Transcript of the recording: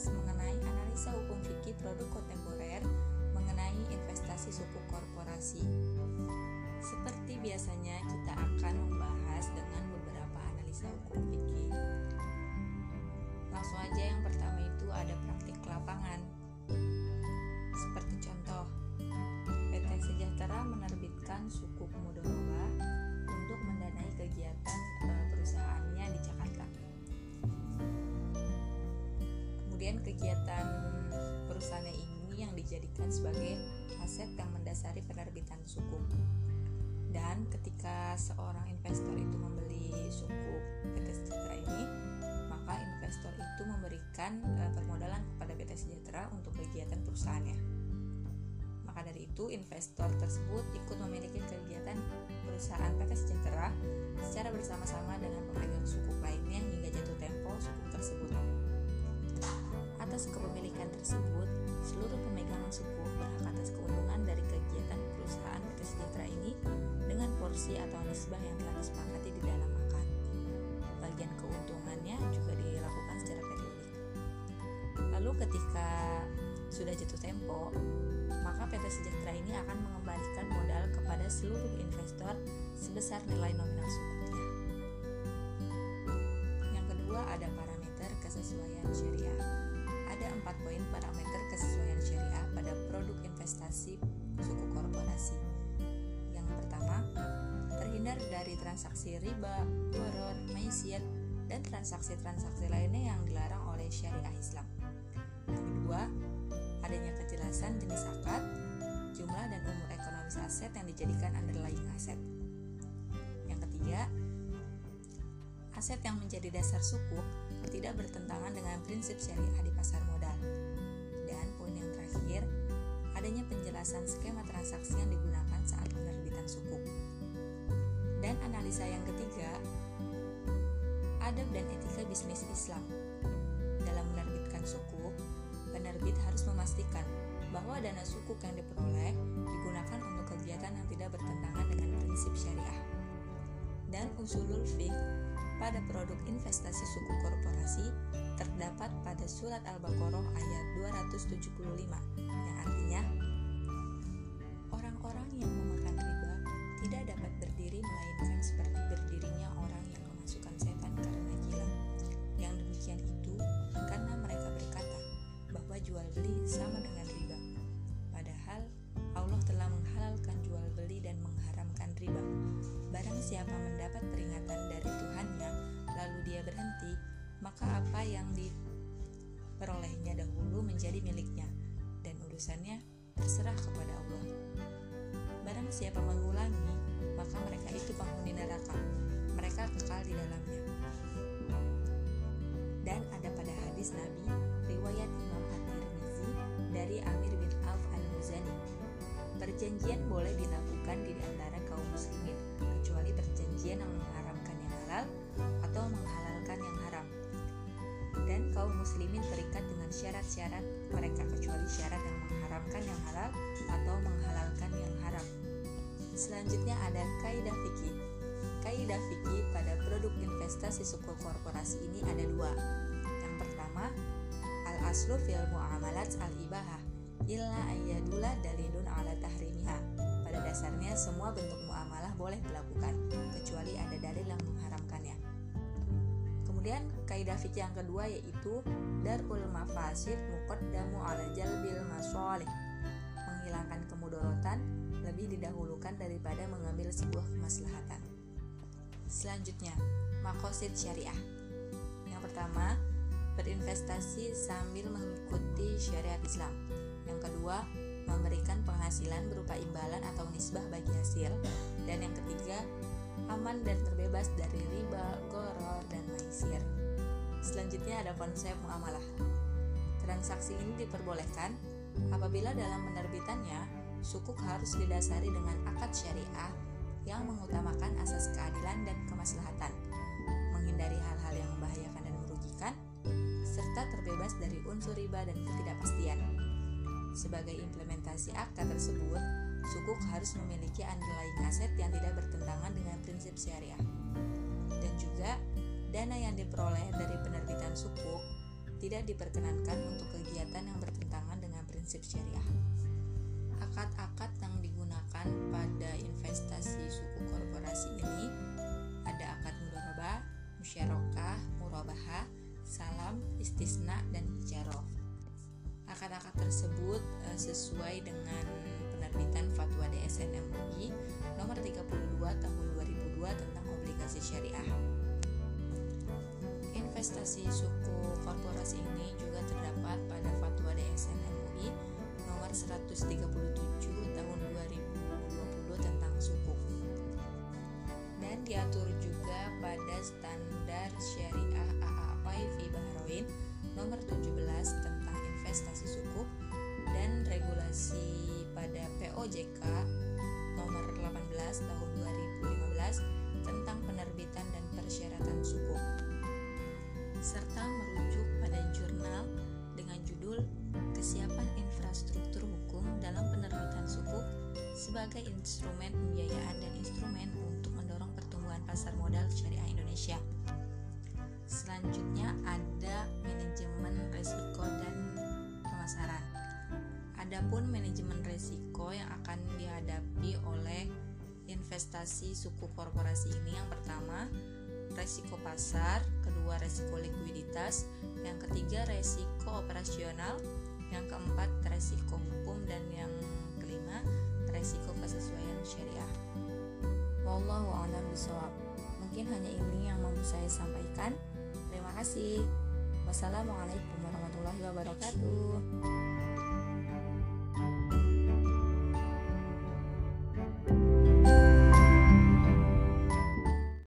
membahas mengenai analisa hukum fikih produk kontemporer mengenai investasi sukuk korporasi. Seperti biasanya kita akan membahas dengan beberapa analisa hukum fikih. Langsung aja yang pertama itu ada praktik lapangan. Seperti contoh, PT Sejahtera menerbitkan sukuk mudorobah Kemudian kegiatan perusahaannya ini yang dijadikan sebagai aset yang mendasari penerbitan sukuk. Dan ketika seorang investor itu membeli sukuk PT Sejahtera ini, maka investor itu memberikan uh, permodalan kepada PT Sejahtera untuk kegiatan perusahaannya. Maka dari itu, investor tersebut ikut memiliki kegiatan perusahaan PT Sejahtera secara bersama-sama dengan pemegang sukuk lainnya hingga jatuh tempo sukuk tersebut. Atas kepemilikan tersebut, seluruh pemegang sukuk berhak atas keuntungan dari kegiatan perusahaan PT Sejahtera ini dengan porsi atau nisbah yang telah disepakati di dalam akad. Bagian keuntungannya juga dilakukan secara periodik. Lalu ketika sudah jatuh tempo, maka PT Sejahtera ini akan mengembalikan modal kepada seluruh investor sebesar nilai nominal sukuknya. Yang kedua ada parameter kesesuaian syariah. Ada empat poin parameter kesesuaian syariah pada produk investasi suku korporasi. Yang pertama, terhindar dari transaksi riba, goror, maisiat, dan transaksi-transaksi lainnya yang dilarang oleh syariah Islam. Yang kedua, adanya kejelasan jenis akad, jumlah dan umur ekonomis aset yang dijadikan underlying aset. Yang ketiga, aset yang menjadi dasar suku tidak bertentangan dengan prinsip syariah di pasar modal. Adanya penjelasan skema transaksi yang digunakan saat penerbitan suku. Dan analisa yang ketiga, adab dan etika bisnis Islam. Dalam menerbitkan sukuk, penerbit harus memastikan bahwa dana sukuk yang diperoleh digunakan untuk kegiatan yang tidak bertentangan dengan prinsip syariah. Dan usulul fiqh pada produk investasi suku korporasi terdapat pada surat Al-Baqarah ayat 275 yang artinya orang-orang yang memakan riba tidak dapat berdiri melainkan seperti berdirinya orang yang memasukkan setan karena gila. Yang demikian itu karena mereka berkata bahwa jual beli sama dengan riba. Padahal Allah telah menghalalkan jual beli dan mengharamkan riba. Barang siapa mendapat peringatan dia berhenti, maka apa yang diperolehnya dahulu menjadi miliknya dan urusannya terserah kepada Allah. Barang siapa mengulangi, maka mereka itu penghuni neraka. Mereka kekal di dalamnya. Dan ada pada hadis Nabi, riwayat Imam At-Tirmizi dari Amir bin Auf Al-Muzani. Perjanjian boleh dilakukan di antara kaum muslimin, kecuali perjanjian yang mengharamkan yang halal atau menghalalkan yang haram. Dan kaum muslimin terikat dengan syarat-syarat mereka kecuali syarat yang mengharamkan yang halal atau menghalalkan yang haram. Selanjutnya ada kaidah fikih. Kaidah fikih pada produk investasi suku korporasi ini ada dua. Yang pertama, al aslu fil muamalat al ibahah illa ayyadula dalilun ala tahrimiha. Pada dasarnya semua bentuk muamalah boleh dilakukan kecuali ada dalil yang mengharamkannya. Kemudian kaidah fikih yang kedua yaitu darul mafasid muqaddamu ala jalbil masolih. Menghilangkan kemudorotan lebih didahulukan daripada mengambil sebuah kemaslahatan. Selanjutnya, makosid syariah. Yang pertama, berinvestasi sambil mengikuti syariat Islam. Yang kedua, memberikan penghasilan berupa imbalan atau nisbah bagi hasil. Dan yang ketiga, aman dan terbebas dari riba, goror. Selanjutnya ada konsep muamalah. Transaksi ini diperbolehkan apabila dalam menerbitannya sukuk harus didasari dengan akad syariah yang mengutamakan asas keadilan dan kemaslahatan, menghindari hal-hal yang membahayakan dan merugikan, serta terbebas dari unsur riba dan ketidakpastian. Sebagai implementasi akta tersebut, sukuk harus memiliki underlying aset yang tidak bertentangan dengan prinsip syariah. Dan juga, dana yang diperoleh dari penerbitan sukuk tidak diperkenankan untuk kegiatan yang bertentangan dengan prinsip syariah. Akad-akad yang digunakan pada investasi suku korporasi ini ada akad mudharabah, musyarakah, murabahah, salam, istisna, dan ijaroh. Akad-akad tersebut e, sesuai dengan penerbitan Fatwa DSN MUI nomor 32 tahun 2002 tentang obligasi syariah. Investasi suku korporasi ini juga terdapat pada Fatwa DSN MUI nomor 137 tahun 2020 tentang suku. Dan diatur juga pada standar syariah AAPI fi Bahrain nomor 17 tentang investasi suku dan regulasi pada POJK nomor 18 tahun 2015 tentang penerbitan dan persyaratan suku serta merujuk pada jurnal dengan judul Kesiapan Infrastruktur Hukum dalam Penerbitan Suku sebagai instrumen pembiayaan dan instrumen untuk mendorong pertumbuhan pasar modal syariah Indonesia. Selanjutnya ada manajemen risiko dan pemasaran. Adapun manajemen risiko yang akan dihadapi oleh investasi suku korporasi ini yang pertama resiko pasar, kedua resiko likuiditas, yang ketiga resiko operasional, yang keempat resiko hukum dan yang kelima resiko kesesuaian syariah. Wallahu a'lam bishawab. Mungkin hanya ini yang mau saya sampaikan. Terima kasih. Wassalamualaikum warahmatullahi wabarakatuh.